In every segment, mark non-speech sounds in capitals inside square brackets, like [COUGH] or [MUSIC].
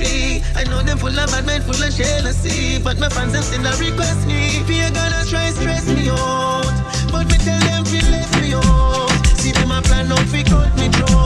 tree. I know them full of bad men, full of jealousy. But my fans are still request me. Fear gonna try stress me out. But me tell them to let me out. See them a plan out, we cut me throat.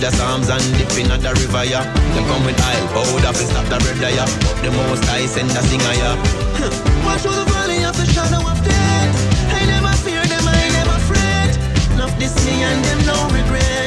the psalms and dip in the river, yeah. Them come with oil, powder, fi stop the bread, yeah. But the most I send a singer, yeah. [LAUGHS] Watch for the valley of the shadow of death. I never fear them, I never fret. Love this me and them no regret.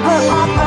put up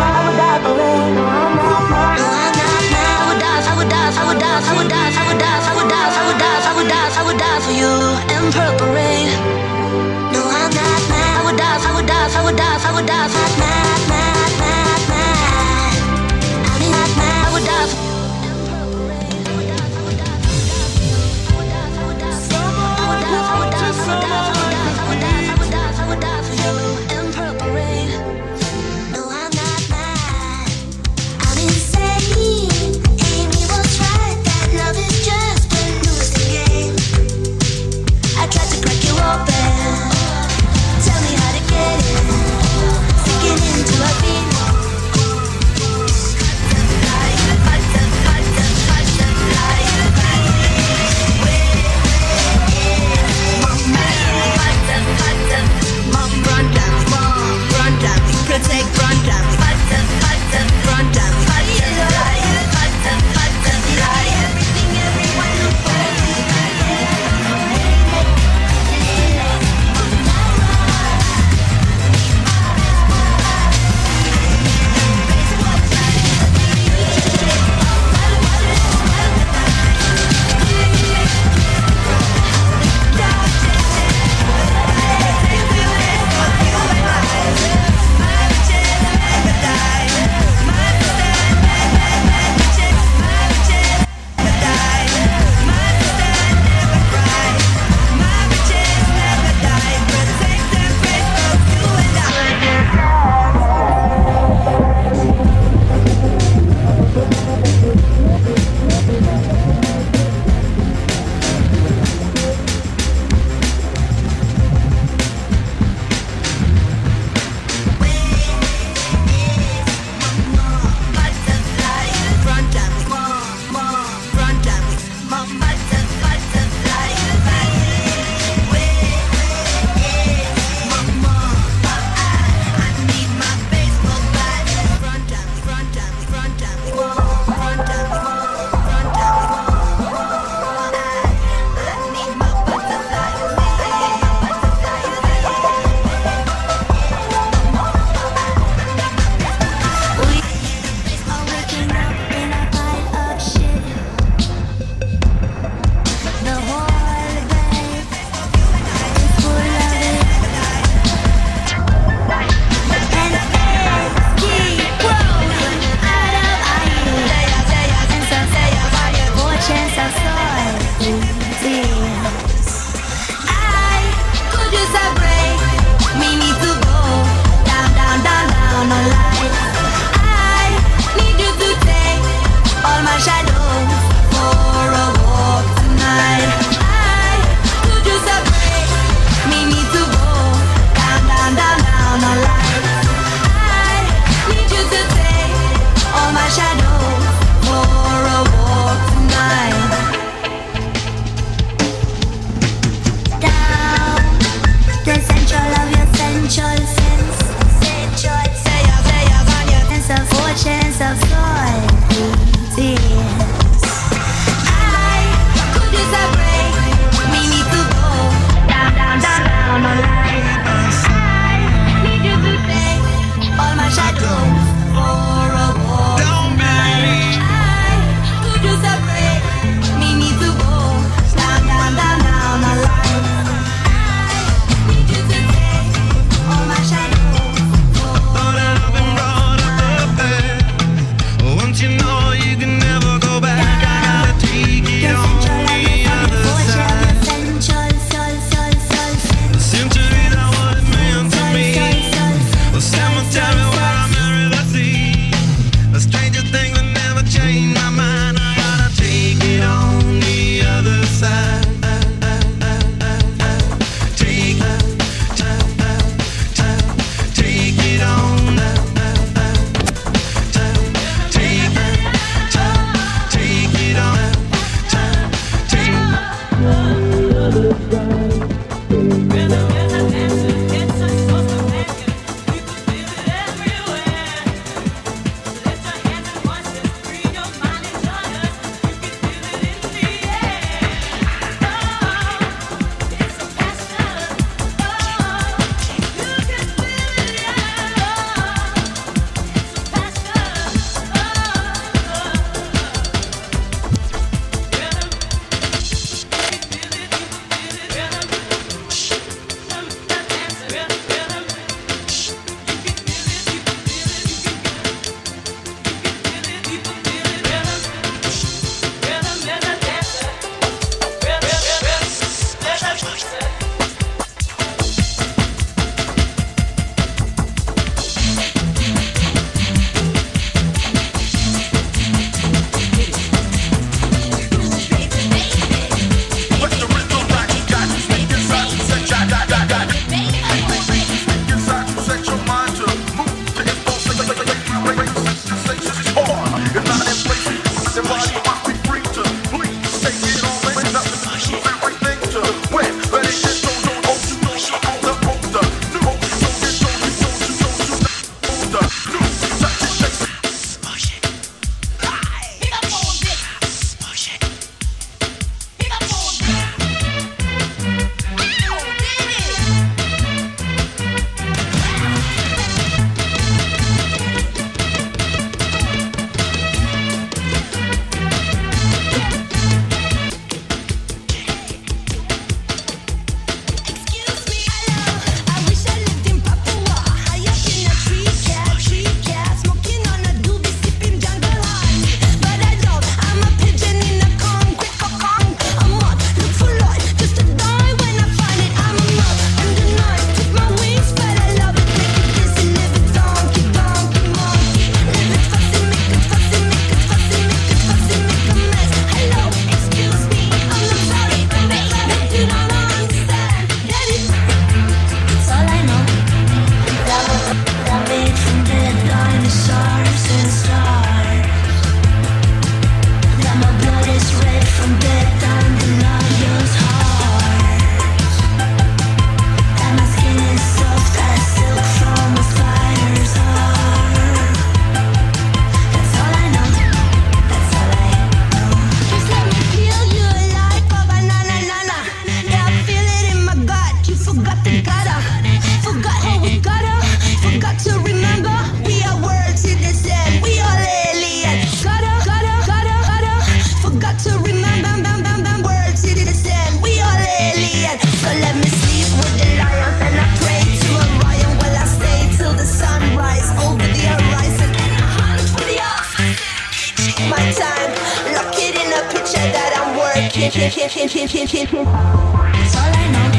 That's all I know.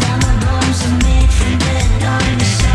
That my bones are made from dead on the side.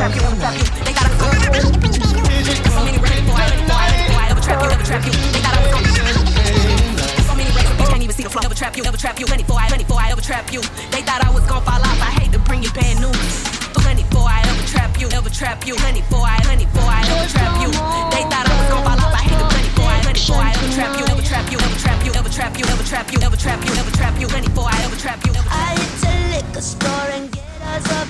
trap you, double trap you. They got a song. There's so many records, boy, boy, boy. Double trap you, double trap you. They trap you, double trap you. Plenty boy, plenty boy, trap you. They thought I was gonna fall off. I hate to bring you bad news. Plenty boy, I ever trap you, ever trap you. Plenty boy, plenty boy, I ever trap you. They thought I was gonna fall off. I hate the plenty boy, plenty boy, I ever trap you, ever trap you, ever trap you, ever trap you, ever trap you, ever trap you, ever trap you. Plenty boy, I ever trap you. I hit the liquor store and get us up.